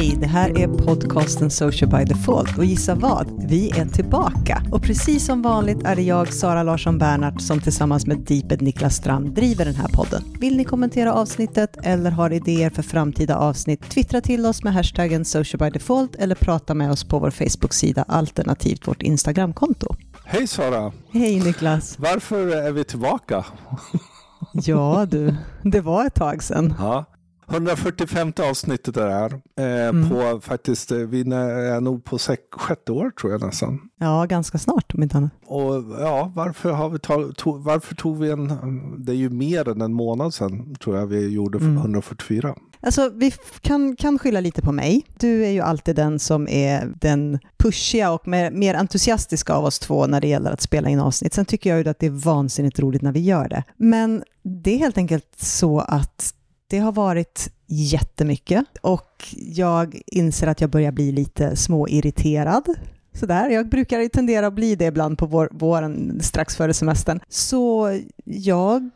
Hej, det här är podcasten Social by Default och gissa vad? Vi är tillbaka. Och precis som vanligt är det jag, Sara Larsson Bernhardt, som tillsammans med Deeped Niklas Strand driver den här podden. Vill ni kommentera avsnittet eller har idéer för framtida avsnitt? Twittra till oss med hashtaggen Social by Default eller prata med oss på vår Facebook-sida alternativt vårt Instagramkonto. Hej Sara! Hej Niklas! Varför är vi tillbaka? ja du, det var ett tag sedan. Ja. 145 avsnittet är det här. Eh, mm. På faktiskt, eh, vi är nog på sex, sjätte år tror jag nästan. Ja, ganska snart om inte annat. Och ja, varför, har vi tag, to, varför tog vi en, det är ju mer än en månad sedan tror jag vi gjorde mm. 144. Alltså, vi kan, kan skylla lite på mig. Du är ju alltid den som är den pushiga och mer, mer entusiastiska av oss två när det gäller att spela in avsnitt. Sen tycker jag ju att det är vansinnigt roligt när vi gör det. Men det är helt enkelt så att det har varit jättemycket och jag inser att jag börjar bli lite småirriterad. Sådär, jag brukar tendera att bli det ibland på vår, våren strax före semestern. Så jag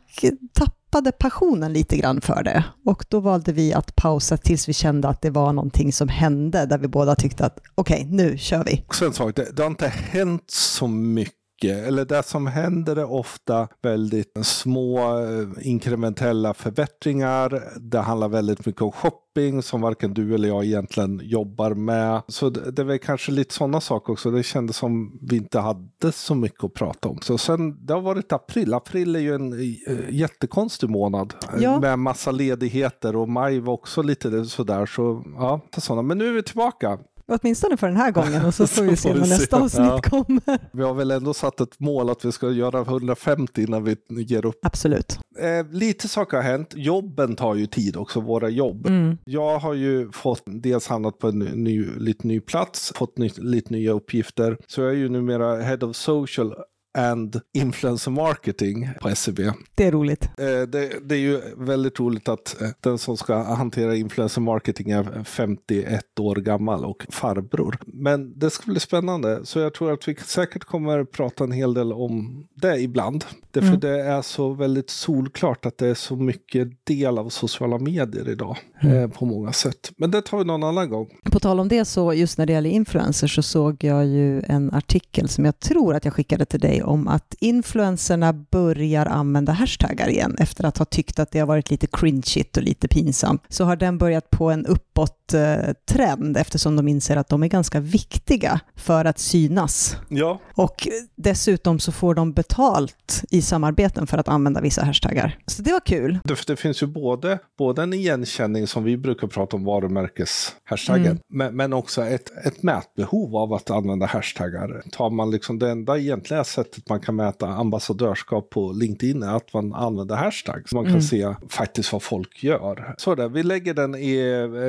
tappade passionen lite grann för det och då valde vi att pausa tills vi kände att det var någonting som hände där vi båda tyckte att okej, okay, nu kör vi. Sen sak, det, det har inte hänt så mycket mycket, eller det som händer är ofta väldigt små eh, inkrementella förbättringar. Det handlar väldigt mycket om shopping som varken du eller jag egentligen jobbar med. Så det, det är väl kanske lite sådana saker också. Det kändes som vi inte hade så mycket att prata om. Så sen, det har varit april. April är ju en äh, jättekonstig månad ja. med massa ledigheter och maj var också lite sådär. Så ja, sådana. Men nu är vi tillbaka. Åtminstone för den här gången och så får vi se när nästa avsnitt ja. kommer. Vi har väl ändå satt ett mål att vi ska göra 150 innan vi ger upp. Absolut. Eh, lite saker har hänt. Jobben tar ju tid också, våra jobb. Mm. Jag har ju fått dels hamnat på en ny, lite ny plats, fått ny, lite nya uppgifter. Så jag är ju numera Head of Social and Influencer Marketing på SCB. E det är roligt. Eh, det, det, är ju väldigt roligt att eh, den som ska hantera influencer marketing är 51 år gammal och farbror. Men det ska bli spännande, så jag tror att vi säkert kommer prata en hel del om det ibland. Därför mm. det är så väldigt solklart att det är så mycket del av sociala medier idag mm. eh, på många sätt. Men det tar vi någon annan gång. På tal om det så, just när det gäller influencers så såg jag ju en artikel som jag tror att jag skickade till dig om att influencerna börjar använda hashtaggar igen efter att ha tyckt att det har varit lite cringeigt och lite pinsamt. Så har den börjat på en uppåt-trend eftersom de inser att de är ganska viktiga för att synas. Ja. Och dessutom så får de betalt i samarbeten för att använda vissa hashtaggar. Så det var kul. Det, det finns ju både, både en igenkänning som vi brukar prata om varumärkeshashtaggen, mm. men, men också ett, ett mätbehov av att använda hashtaggar. Tar man liksom det enda egentliga sättet man kan mäta ambassadörskap på LinkedIn är att man använder hashtags. Man kan mm. se faktiskt vad folk gör. Så där, vi lägger den i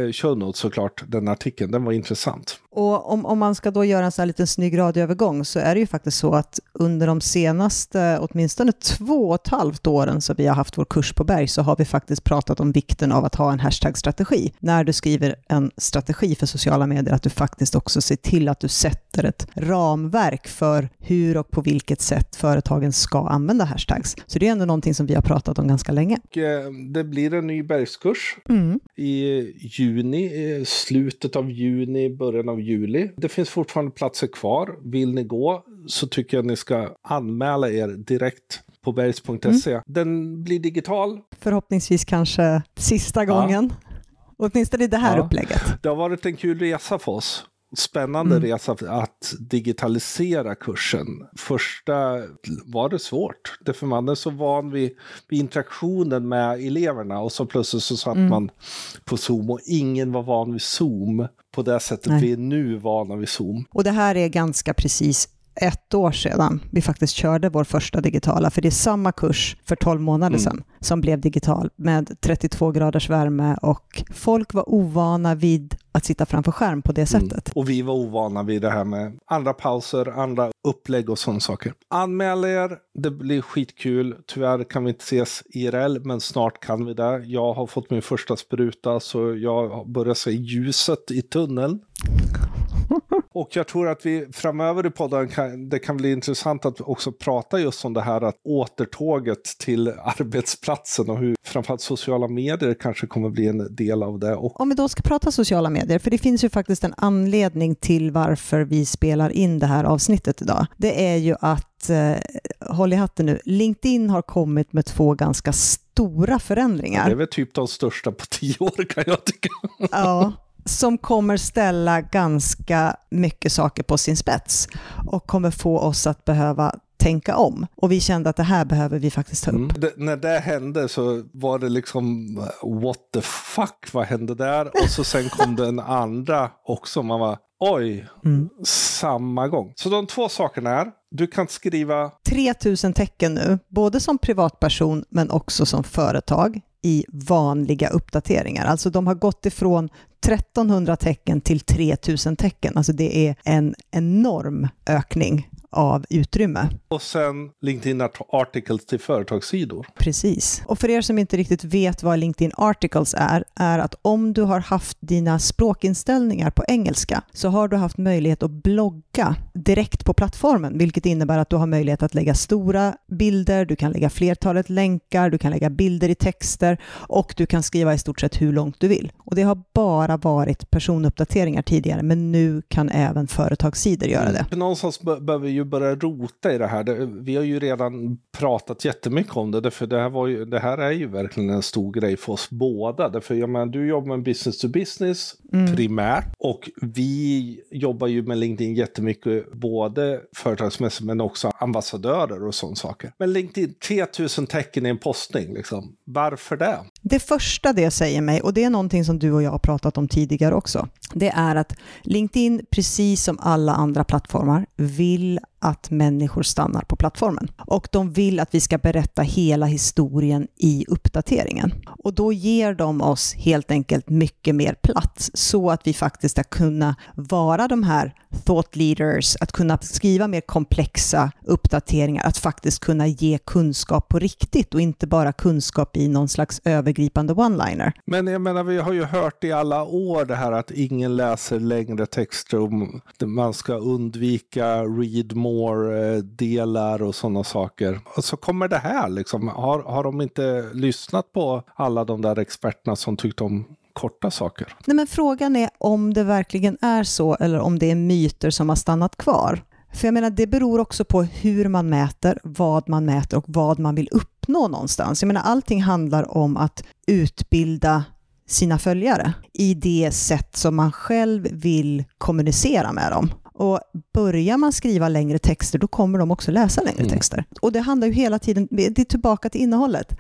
eh, show notes såklart, den artikeln. Den var intressant. Och om, om man ska då göra en sån här liten snygg radioövergång så är det ju faktiskt så att under de senaste åtminstone två och ett halvt åren som vi har haft vår kurs på Berg så har vi faktiskt pratat om vikten av att ha en hashtag-strategi. När du skriver en strategi för sociala medier, att du faktiskt också ser till att du sätter ett ramverk för hur och på vilket sätt företagen ska använda hashtags. Så det är ändå någonting som vi har pratat om ganska länge. Och, eh, det blir en ny bergskurs mm. i juni, slutet av juni, början av juli. Det finns fortfarande platser kvar. Vill ni gå så tycker jag ni ska anmäla er direkt på bergs.se. Mm. Den blir digital. Förhoppningsvis kanske sista gången. Ja. Åtminstone i det här ja. upplägget. Det har varit en kul resa för oss spännande mm. resa att digitalisera kursen. Första var det svårt, därför man är så van vid, vid interaktionen med eleverna och så plötsligt så satt mm. man på Zoom och ingen var van vid Zoom på det sättet Nej. vi är nu vana vid Zoom. Och det här är ganska precis ett år sedan vi faktiskt körde vår första digitala, för det är samma kurs för 12 månader mm. sedan som blev digital med 32 graders värme och folk var ovana vid att sitta framför skärm på det mm. sättet. Mm. Och vi var ovana vid det här med andra pauser, andra upplägg och sådana saker. Anmäl er, det blir skitkul. Tyvärr kan vi inte ses IRL, men snart kan vi det. Jag har fått min första spruta så jag börjar se ljuset i tunneln. Och jag tror att vi framöver i podden kan, det kan bli intressant att också prata just om det här att återtåget till arbetsplatsen och hur framförallt sociala medier kanske kommer bli en del av det. Och... Om vi då ska prata sociala medier, för det finns ju faktiskt en anledning till varför vi spelar in det här avsnittet idag. Det är ju att, eh, håll i hatten nu, LinkedIn har kommit med två ganska stora förändringar. Det är väl typ de största på tio år kan jag tycka. Ja, som kommer ställa ganska mycket saker på sin spets och kommer få oss att behöva tänka om. Och vi kände att det här behöver vi faktiskt ta upp. Mm. Det, när det hände så var det liksom what the fuck, vad hände där? Och så sen kom den andra också. Man var oj, mm. samma gång. Så de två sakerna är, du kan skriva... 3000 tecken nu, både som privatperson men också som företag i vanliga uppdateringar. Alltså de har gått ifrån 1300 tecken till 3000 tecken. Alltså det är en enorm ökning av utrymme. Och sen LinkedIn Articles till företagssidor. Precis. Och för er som inte riktigt vet vad LinkedIn Articles är, är att om du har haft dina språkinställningar på engelska så har du haft möjlighet att blogga direkt på plattformen, vilket innebär att du har möjlighet att lägga stora bilder, du kan lägga flertalet länkar, du kan lägga bilder i texter och du kan skriva i stort sett hur långt du vill. Och det har bara varit personuppdateringar tidigare, men nu kan även företagssidor göra det. Någonstans behöver ju börja rota i det här. vi har ju redan pratat jättemycket om det, för det här, var ju, det här är ju verkligen en stor grej för oss båda. Därför, jag menar, du jobbar med business to business mm. primärt och vi jobbar ju med LinkedIn jättemycket, både företagsmässigt men också ambassadörer och sådana saker. Men LinkedIn, 3000 tecken i en postning, liksom. varför det? Det första det säger mig, och det är någonting som du och jag har pratat om tidigare också, det är att LinkedIn, precis som alla andra plattformar, vill att människor stannar på plattformen. Och de vill att vi ska berätta hela historien i uppdateringen. Och då ger de oss helt enkelt mycket mer plats så att vi faktiskt ska kunna vara de här thought leaders, att kunna skriva mer komplexa uppdateringar, att faktiskt kunna ge kunskap på riktigt och inte bara kunskap i någon slags övergripande one-liner. Men jag menar, vi har ju hört i alla år det här att ingen läser längre texter man ska undvika read more, more-delar och sådana saker. Och så kommer det här liksom. Har, har de inte lyssnat på alla de där experterna som tyckte om korta saker. Nej, men frågan är om det verkligen är så eller om det är myter som har stannat kvar. För jag menar, det beror också på hur man mäter, vad man mäter och vad man vill uppnå någonstans. Jag menar, allting handlar om att utbilda sina följare i det sätt som man själv vill kommunicera med dem. Och börjar man skriva längre texter, då kommer de också läsa längre mm. texter. Och det handlar ju hela tiden, det är tillbaka till innehållet.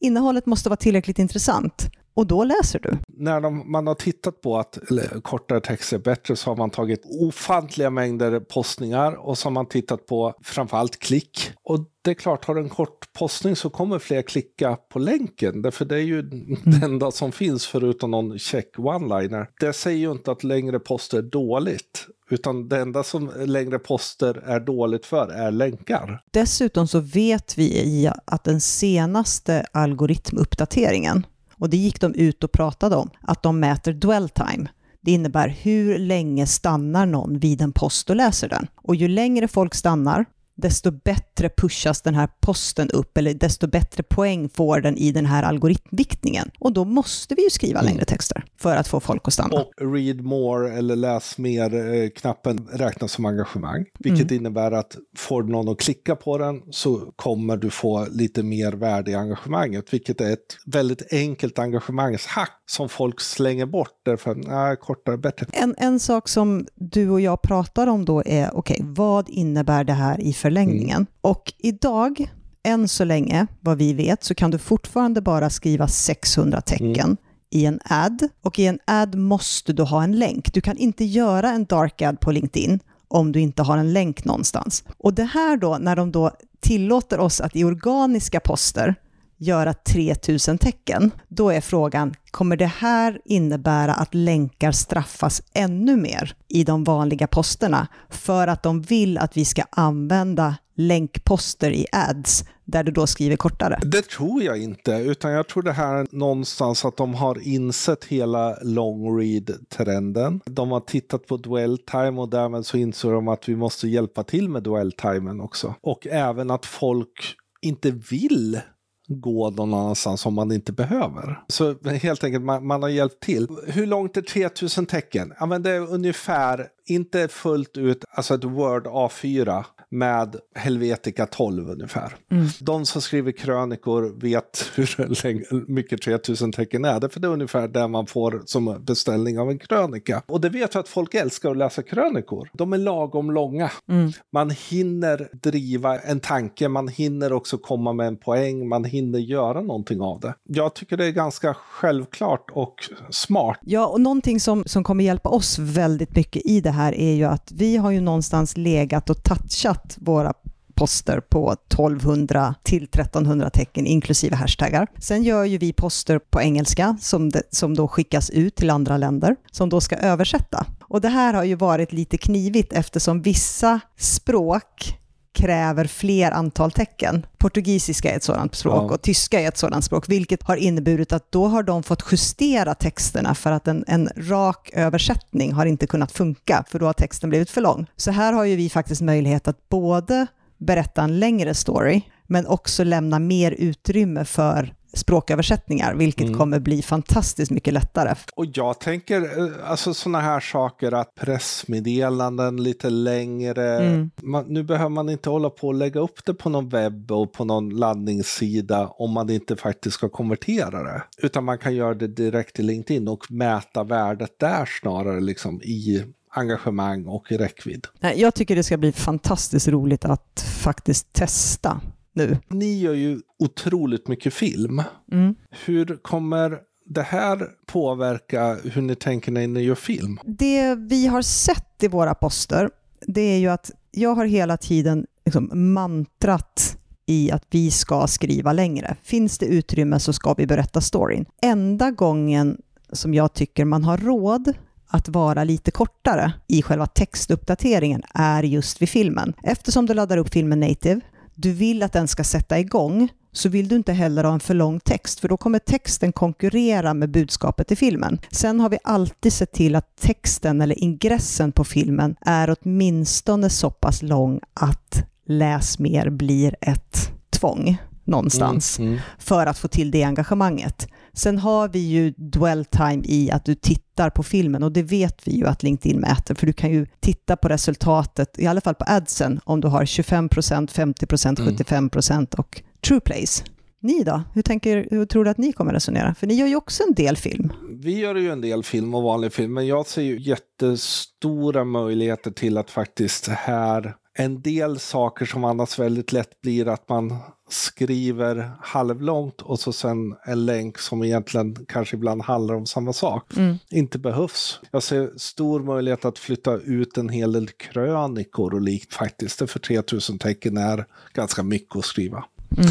Innehållet måste vara tillräckligt intressant och då läser du. När de, man har tittat på att kortare text är bättre så har man tagit ofantliga mängder postningar och så har man tittat på framförallt klick. Och det är klart, har du en kort postning så kommer fler klicka på länken. Därför det är ju mm. det enda som finns förutom någon check one-liner. Det säger ju inte att längre poster är dåligt. Utan det enda som längre poster är dåligt för är länkar. Dessutom så vet vi att den senaste algoritmuppdateringen och det gick de ut och pratade om, att de mäter dwell time. Det innebär hur länge stannar någon vid en post och läser den. Och ju längre folk stannar, desto bättre pushas den här posten upp, eller desto bättre poäng får den i den här algoritmviktningen. Och då måste vi ju skriva längre mm. texter för att få folk att stanna. Och read more eller läs mer-knappen eh, räknas som engagemang, vilket mm. innebär att får någon att klicka på den så kommer du få lite mer värde i engagemanget, vilket är ett väldigt enkelt engagemangshack som folk slänger bort därför att nej, kortare bättre. En, en sak som du och jag pratar om då är, okej, okay, vad innebär det här i förlängningen? Mm. Och idag, än så länge, vad vi vet, så kan du fortfarande bara skriva 600 tecken. Mm i en ad och i en ad måste du ha en länk. Du kan inte göra en dark ad på LinkedIn om du inte har en länk någonstans. Och det här då, när de då tillåter oss att i organiska poster göra 3000 tecken, då är frågan, kommer det här innebära att länkar straffas ännu mer i de vanliga posterna för att de vill att vi ska använda länkposter i ads där du då skriver kortare? Det tror jag inte, utan jag tror det här är någonstans att de har insett hela long read-trenden. De har tittat på dwell time och därmed så insåg de att vi måste hjälpa till med dwell timen också. Och även att folk inte vill gå någon annanstans om man inte behöver. Så helt enkelt, man, man har hjälpt till. Hur långt är 3000 tecken? Ja, men det är ungefär, inte fullt ut, alltså ett Word A4 med Helvetica 12 ungefär. Mm. De som skriver krönikor vet hur mycket 3000 tecken är. För det är ungefär det man får som beställning av en krönika. Och det vet vi att folk älskar att läsa krönikor. De är lagom långa. Mm. Man hinner driva en tanke, man hinner också komma med en poäng, man hinner göra någonting av det. Jag tycker det är ganska självklart och smart. Ja, och någonting som, som kommer hjälpa oss väldigt mycket i det här är ju att vi har ju någonstans legat och touchat satt våra poster på 1200 till 1300 tecken inklusive hashtaggar. Sen gör ju vi poster på engelska som, de, som då skickas ut till andra länder som då ska översätta. Och det här har ju varit lite knivigt eftersom vissa språk kräver fler antal tecken. Portugisiska är ett sådant språk ja. och tyska är ett sådant språk, vilket har inneburit att då har de fått justera texterna för att en, en rak översättning har inte kunnat funka, för då har texten blivit för lång. Så här har ju vi faktiskt möjlighet att både berätta en längre story, men också lämna mer utrymme för språköversättningar, vilket mm. kommer bli fantastiskt mycket lättare. Och jag tänker, eh, alltså sådana här saker, att pressmeddelanden lite längre. Mm. Man, nu behöver man inte hålla på och lägga upp det på någon webb och på någon laddningssida om man inte faktiskt ska konvertera det. Utan man kan göra det direkt i LinkedIn och mäta värdet där snarare liksom i engagemang och i räckvidd. Jag tycker det ska bli fantastiskt roligt att faktiskt testa nu. Ni gör ju otroligt mycket film. Mm. Hur kommer det här påverka hur ni tänker när ni gör film? Det vi har sett i våra poster, det är ju att jag har hela tiden liksom mantrat i att vi ska skriva längre. Finns det utrymme så ska vi berätta storyn. Enda gången som jag tycker man har råd att vara lite kortare i själva textuppdateringen är just vid filmen. Eftersom du laddar upp filmen native du vill att den ska sätta igång så vill du inte heller ha en för lång text, för då kommer texten konkurrera med budskapet i filmen. Sen har vi alltid sett till att texten eller ingressen på filmen är åtminstone så pass lång att läs mer blir ett tvång någonstans mm, mm. för att få till det engagemanget. Sen har vi ju dwell time i att du tittar på filmen och det vet vi ju att LinkedIn mäter, för du kan ju titta på resultatet, i alla fall på adsen, om du har 25% 50% 75% och true plays. Ni då? Hur, tänker, hur tror du att ni kommer resonera? För ni gör ju också en del film. Vi gör ju en del film och vanlig film, men jag ser ju jättestora möjligheter till att faktiskt här en del saker som annars väldigt lätt blir att man skriver halvlångt och så sen en länk som egentligen kanske ibland handlar om samma sak. Mm. Inte behövs. Jag ser stor möjlighet att flytta ut en hel del krönikor och likt faktiskt. För 3000 tecken är ganska mycket att skriva. Mm.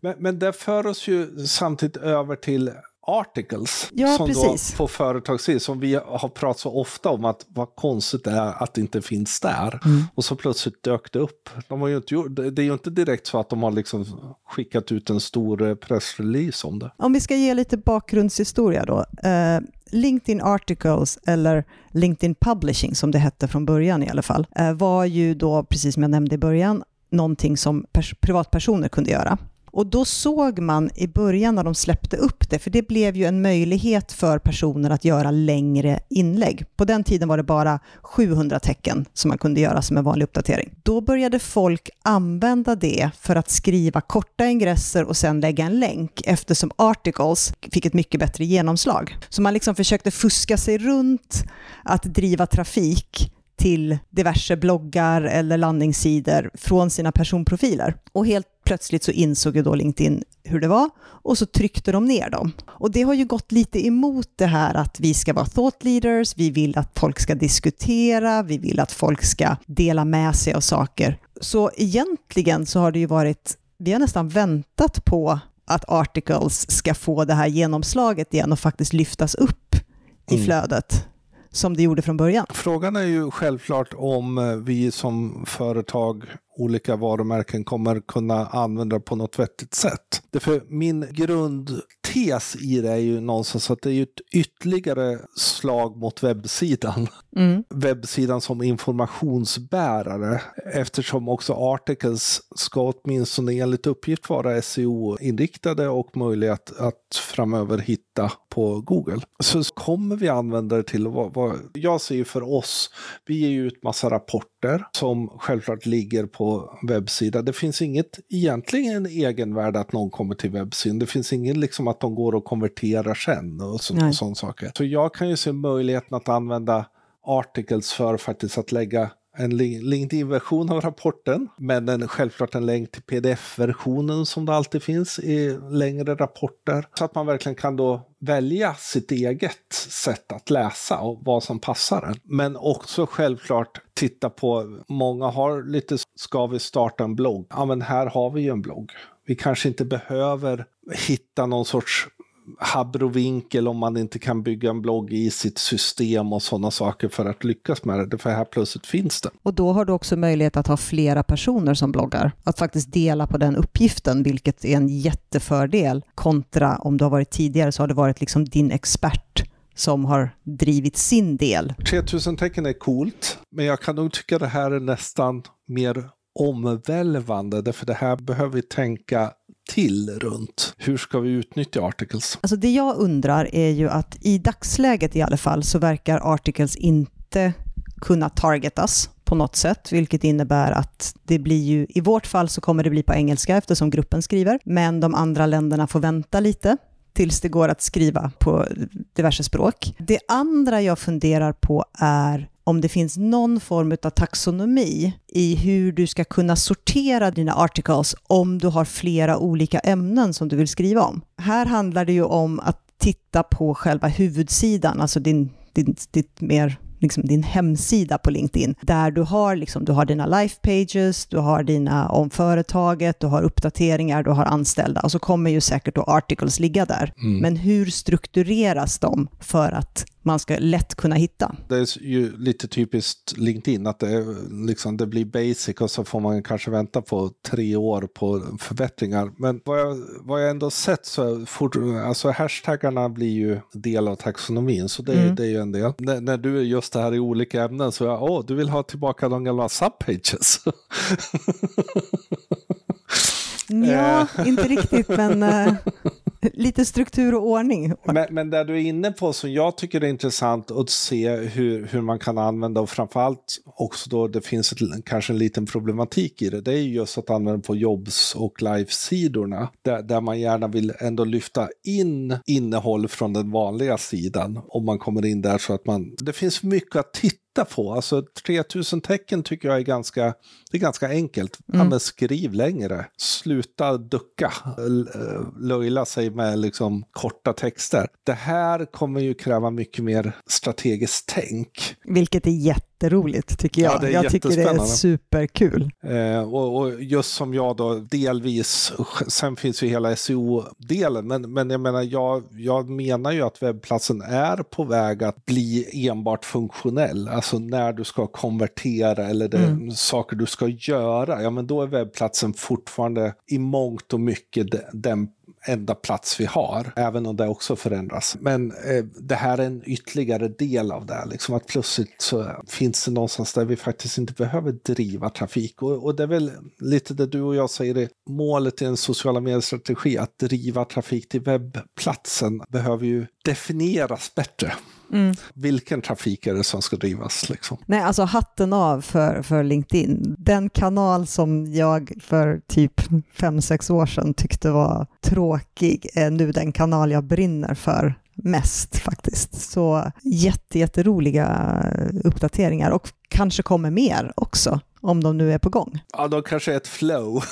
Men, men det för oss ju samtidigt över till articles ja, som precis. då på företagssidan som vi har pratat så ofta om att vad konstigt det är att det inte finns där. Mm. Och så plötsligt dök det upp. De har ju inte gjort, det är ju inte direkt så att de har liksom skickat ut en stor eh, pressrelease om det. Om vi ska ge lite bakgrundshistoria då. Uh, LinkedIn Articles, eller LinkedIn Publishing som det hette från början i alla fall, uh, var ju då, precis som jag nämnde i början, någonting som privatpersoner kunde göra. Och då såg man i början när de släppte upp det, för det blev ju en möjlighet för personer att göra längre inlägg. På den tiden var det bara 700 tecken som man kunde göra som en vanlig uppdatering. Då började folk använda det för att skriva korta ingresser och sen lägga en länk eftersom articles fick ett mycket bättre genomslag. Så man liksom försökte fuska sig runt att driva trafik till diverse bloggar eller landningssidor från sina personprofiler. Och helt plötsligt så insåg ju då LinkedIn hur det var och så tryckte de ner dem. Och det har ju gått lite emot det här att vi ska vara thought leaders, vi vill att folk ska diskutera, vi vill att folk ska dela med sig av saker. Så egentligen så har det ju varit, vi har nästan väntat på att articles ska få det här genomslaget igen och faktiskt lyftas upp i mm. flödet som det gjorde från början. Frågan är ju självklart om eh, vi som företag olika varumärken kommer kunna använda på något vettigt sätt. Därför min grundtes i det är ju någonstans att det är ett ytterligare slag mot webbsidan. Mm. Webbsidan som informationsbärare eftersom också articles ska åtminstone enligt uppgift vara SEO-inriktade och möjliga att, att framöver hitta på Google. Så kommer vi använda det till vad, vad jag ser för oss, vi ger ju ut massa rapporter som självklart ligger på webbsidan. Det finns inget egentligen egenvärde att någon kommer till webbsidan. Det finns ingen liksom att de går och konverterar sen och, så, och sådana saker. Så jag kan ju se möjligheten att använda articles för faktiskt att lägga en LinkedIn-version av rapporten, men en, självklart en länk till pdf-versionen som det alltid finns i längre rapporter. Så att man verkligen kan då välja sitt eget sätt att läsa och vad som passar en. Men också självklart titta på, många har lite, ska vi starta en blogg? Ja men här har vi ju en blogg. Vi kanske inte behöver hitta någon sorts habrovinkel om man inte kan bygga en blogg i sitt system och sådana saker för att lyckas med det. För här plötsligt finns det. Och då har du också möjlighet att ha flera personer som bloggar. Att faktiskt dela på den uppgiften, vilket är en jättefördel kontra om du har varit tidigare så har det varit liksom din expert som har drivit sin del. 3000 tecken är coolt, men jag kan nog tycka det här är nästan mer omvälvande, därför det här behöver vi tänka till runt hur ska vi utnyttja articles? Alltså det jag undrar är ju att i dagsläget i alla fall så verkar articles inte kunna targetas på något sätt, vilket innebär att det blir ju, i vårt fall så kommer det bli på engelska eftersom gruppen skriver, men de andra länderna får vänta lite tills det går att skriva på diverse språk. Det andra jag funderar på är om det finns någon form av taxonomi i hur du ska kunna sortera dina articles om du har flera olika ämnen som du vill skriva om. Här handlar det ju om att titta på själva huvudsidan, alltså din, din, ditt mer liksom din hemsida på LinkedIn, där du har, liksom, du har dina life pages, du har dina om företaget, du har uppdateringar, du har anställda och så kommer ju säkert då articles ligga där. Mm. Men hur struktureras de för att man ska lätt kunna hitta. Det är ju lite typiskt LinkedIn att det, liksom, det blir basic och så får man kanske vänta på tre år på förbättringar. Men vad jag, vad jag ändå sett så fort, alltså hashtaggarna blir ju del av taxonomin så det, mm. det är ju en del. N när du är just det här i olika ämnen så jag, åh, du vill ha tillbaka de gamla subpages. Ja, inte riktigt, men uh, lite struktur och ordning. Men, men där du är inne på som jag tycker är intressant att se hur, hur man kan använda och framförallt också då det finns ett, kanske en liten problematik i det. Det är just att använda på jobbs och live-sidorna där, där man gärna vill ändå lyfta in innehåll från den vanliga sidan om man kommer in där så att man, det finns mycket att titta titta på. Alltså 3000 tecken tycker jag är ganska, det är ganska enkelt. Mm. Ja, men skriv längre. Sluta ducka, löjla sig med liksom korta texter. Det här kommer ju kräva mycket mer strategiskt tänk. Vilket är jätte jätteroligt tycker jag. Ja, jag tycker det är superkul. Eh, och, och, just som jag då delvis, sen finns ju hela SEO-delen, men, men jag menar, jag, jag menar ju att webbplatsen är på väg att bli enbart funktionell. Alltså när du ska konvertera eller det, mm. saker du ska göra, ja men då är webbplatsen fortfarande i mångt och mycket den enda plats vi har, även om det också förändras. Men eh, det här är en ytterligare del av det, liksom att plötsligt så finns det någonstans där vi faktiskt inte behöver driva trafik. Och, och det är väl lite det du och jag säger, målet i en sociala medier-strategi, att driva trafik till webbplatsen behöver ju definieras bättre. Mm. Vilken trafik är det som ska drivas? Liksom? Nej, alltså hatten av för, för LinkedIn. Den kanal som jag för typ fem sex år sedan tyckte var tråkig är nu den kanal jag brinner för mest faktiskt. Så jätteroliga uppdateringar och kanske kommer mer också om de nu är på gång. Ja, de kanske är ett flow.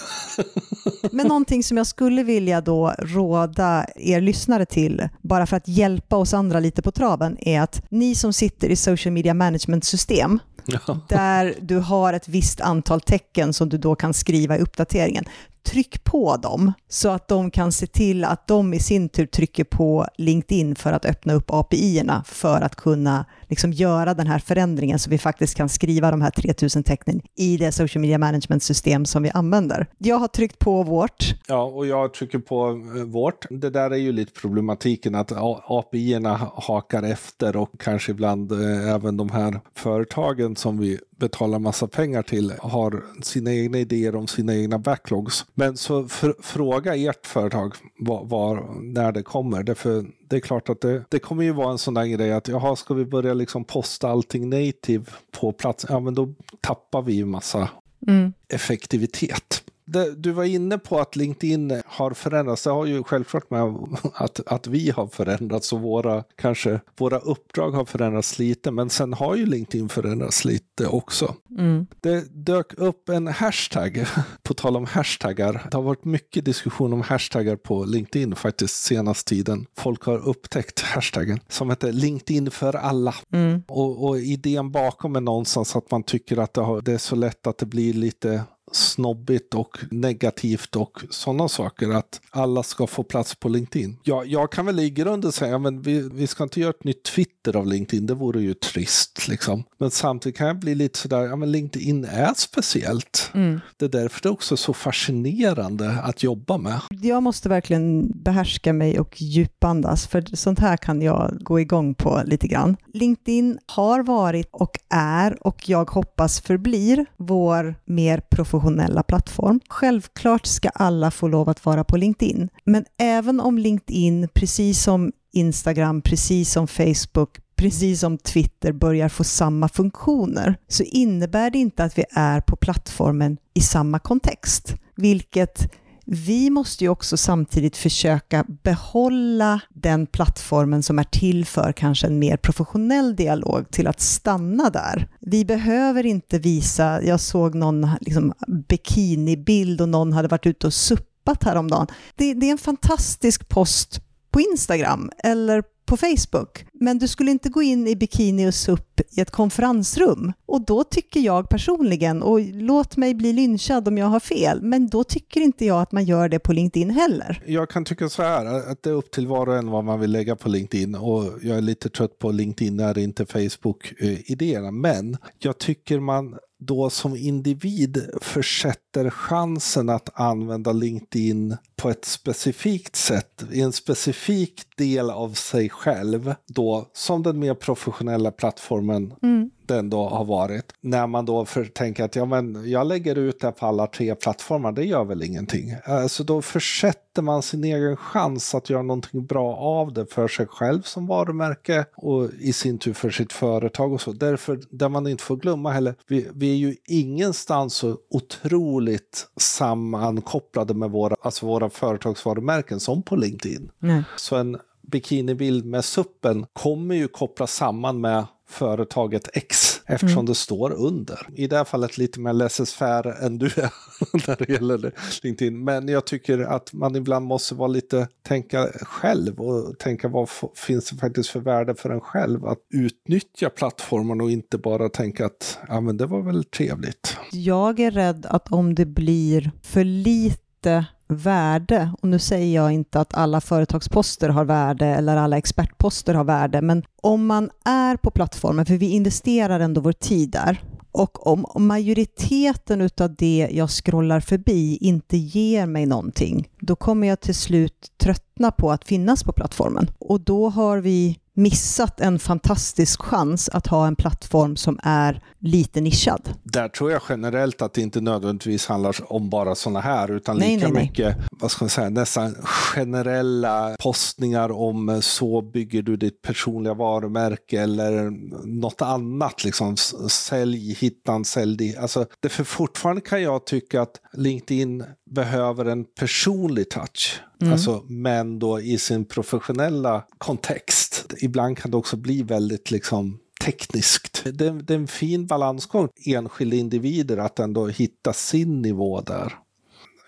Men någonting som jag skulle vilja då råda er lyssnare till, bara för att hjälpa oss andra lite på traven, är att ni som sitter i social media management-system, ja. där du har ett visst antal tecken som du då kan skriva i uppdateringen, tryck på dem så att de kan se till att de i sin tur trycker på LinkedIn för att öppna upp API-erna för att kunna liksom göra den här förändringen så vi faktiskt kan skriva de här 3000 tecknen i det social media management system som vi använder. Jag har tryckt på vårt. Ja, och jag trycker på eh, vårt. Det där är ju lite problematiken att API-erna hakar efter och kanske ibland eh, även de här företagen som vi betalar massa pengar till har sina egna idéer om sina egna backlogs. Men så för, fråga ert företag var, var, när det kommer. Därför det är klart att det, det kommer ju vara en sån där grej att jaha, ska vi börja liksom posta allting native på plats? Ja, men då tappar vi ju massa mm. effektivitet det, du var inne på att LinkedIn har förändrats. Det har ju självklart med att, att vi har förändrats och våra, kanske, våra uppdrag har förändrats lite. Men sen har ju LinkedIn förändrats lite också. Mm. Det dök upp en hashtag, på tal om hashtaggar. Det har varit mycket diskussion om hashtaggar på LinkedIn faktiskt senaste tiden. Folk har upptäckt hashtaggen som heter LinkedIn för alla. Mm. Och, och idén bakom är någonstans att man tycker att det, har, det är så lätt att det blir lite snobbigt och negativt och sådana saker. Att alla ska få plats på LinkedIn. Ja, jag kan väl i grunden säga men vi, vi ska inte göra ett nytt Twitter av LinkedIn. Det vore ju trist. Liksom. Men samtidigt kan jag bli lite sådär, ja men LinkedIn är speciellt. Mm. Det är därför det är också så fascinerande att jobba med. Jag måste verkligen behärska mig och djupandas, för sånt här kan jag gå igång på lite grann. LinkedIn har varit och är och jag hoppas förblir vår mer professionella professionella plattform. Självklart ska alla få lov att vara på LinkedIn, men även om LinkedIn, precis som Instagram, precis som Facebook, precis som Twitter börjar få samma funktioner, så innebär det inte att vi är på plattformen i samma kontext, vilket vi måste ju också samtidigt försöka behålla den plattformen som är till för kanske en mer professionell dialog till att stanna där. Vi behöver inte visa, jag såg någon liksom, bikinibild och någon hade varit ute och suppat häromdagen. Det, det är en fantastisk post på Instagram eller på Facebook. Men du skulle inte gå in i bikini och SUP i ett konferensrum. Och då tycker jag personligen, och låt mig bli lynchad om jag har fel, men då tycker inte jag att man gör det på LinkedIn heller. Jag kan tycka så här, att det är upp till var och en vad man vill lägga på LinkedIn. Och jag är lite trött på LinkedIn när det inte Facebook-idéerna. Eh, men jag tycker man då som individ försätter chansen att använda LinkedIn på ett specifikt sätt, i en specifik del av sig själv, då som den mer professionella plattformen mm den då har varit. När man då för, tänker att ja, men jag lägger ut det på alla tre plattformar, det gör väl ingenting. Så då försätter man sin egen chans att göra någonting bra av det för sig själv som varumärke och i sin tur för sitt företag och så. Därför, där man inte får glömma heller, vi, vi är ju ingenstans så otroligt sammankopplade med våra, alltså våra företagsvarumärken som på LinkedIn. Nej. Så en bikinibild med suppen kommer ju kopplas samman med företaget X eftersom mm. det står under. I det här fallet lite mer laissez-faire än du är när det gäller LinkedIn. Men jag tycker att man ibland måste vara lite, tänka själv och tänka vad finns det faktiskt för värde för en själv att utnyttja plattformen och inte bara tänka att ja men det var väl trevligt. Jag är rädd att om det blir för lite värde, och nu säger jag inte att alla företagsposter har värde eller alla expertposter har värde, men om man är på plattformen, för vi investerar ändå vår tid där, och om, majoriteten av det jag scrollar förbi inte ger mig någonting, då kommer jag till slut tröttna på att finnas på plattformen. Och då har vi missat en fantastisk chans att ha en plattform som är lite nischad. Där tror jag generellt att det inte nödvändigtvis handlar om bara sådana här, utan nej, lika nej, mycket, nej. vad ska man säga, nästan generella postningar om så bygger du ditt personliga varumärke eller något annat, liksom sälj hittan, sälj det. Alltså, det för fortfarande kan jag tycka att LinkedIn behöver en personlig touch. Mm. Alltså, men då i sin professionella kontext. Ibland kan det också bli väldigt liksom tekniskt. Det, det är en fin balansgång, enskilda individer, att ändå hitta sin nivå där.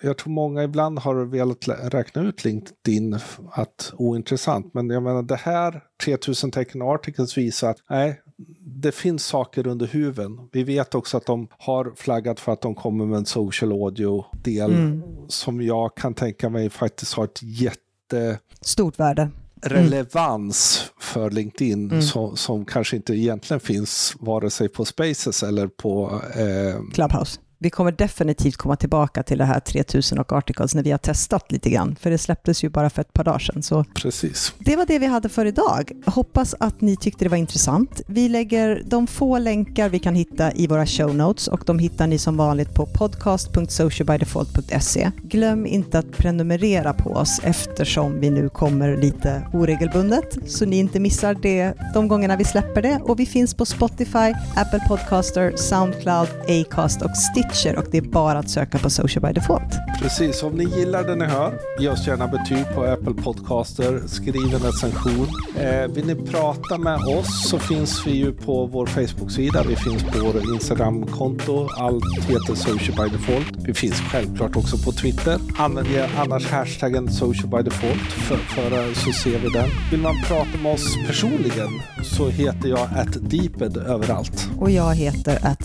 Jag tror många ibland har velat räkna ut LinkedIn att ointressant, men jag menar det här 3000 tecken articles visar att nej, det finns saker under huven. Vi vet också att de har flaggat för att de kommer med en social audio-del mm. som jag kan tänka mig faktiskt har ett jätte... Stort värde relevans mm. för LinkedIn mm. som, som, kanske inte egentligen finns vare sig på Spaces eller på eh... Clubhouse vi kommer definitivt komma tillbaka till det här 3000 och articles när vi har testat lite grann, för det släpptes ju bara för ett par dagar sedan. Så Precis. Det var det vi hade för idag. Hoppas att ni tyckte det var intressant. Vi lägger de få länkar vi kan hitta i våra show notes och de hittar ni som vanligt på podcast.socialbydefault.se. Glöm inte att prenumerera på oss eftersom vi nu kommer lite oregelbundet så ni inte missar det de gångerna vi släpper det och vi finns på Spotify, Apple Podcaster, Soundcloud, Acast och Stitch Stitcher och det är bara att söka på Social by Default. Precis, om ni gillar det ni hör, ge oss gärna betyg på Apple Podcaster, skriv en recension. Eh, vill ni prata med oss så finns vi ju på vår Facebook-sida, vi finns på vår Instagram-konto, allt heter Social by Default. Vi finns självklart också på Twitter. Använd annars hashtaggen Social by Default för, för så ser vi den. Vill man prata med oss personligen så heter jag att Deeped överallt. Och jag heter att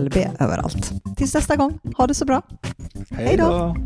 LB överallt. Tills nästa gång, ha det så bra. Hej då!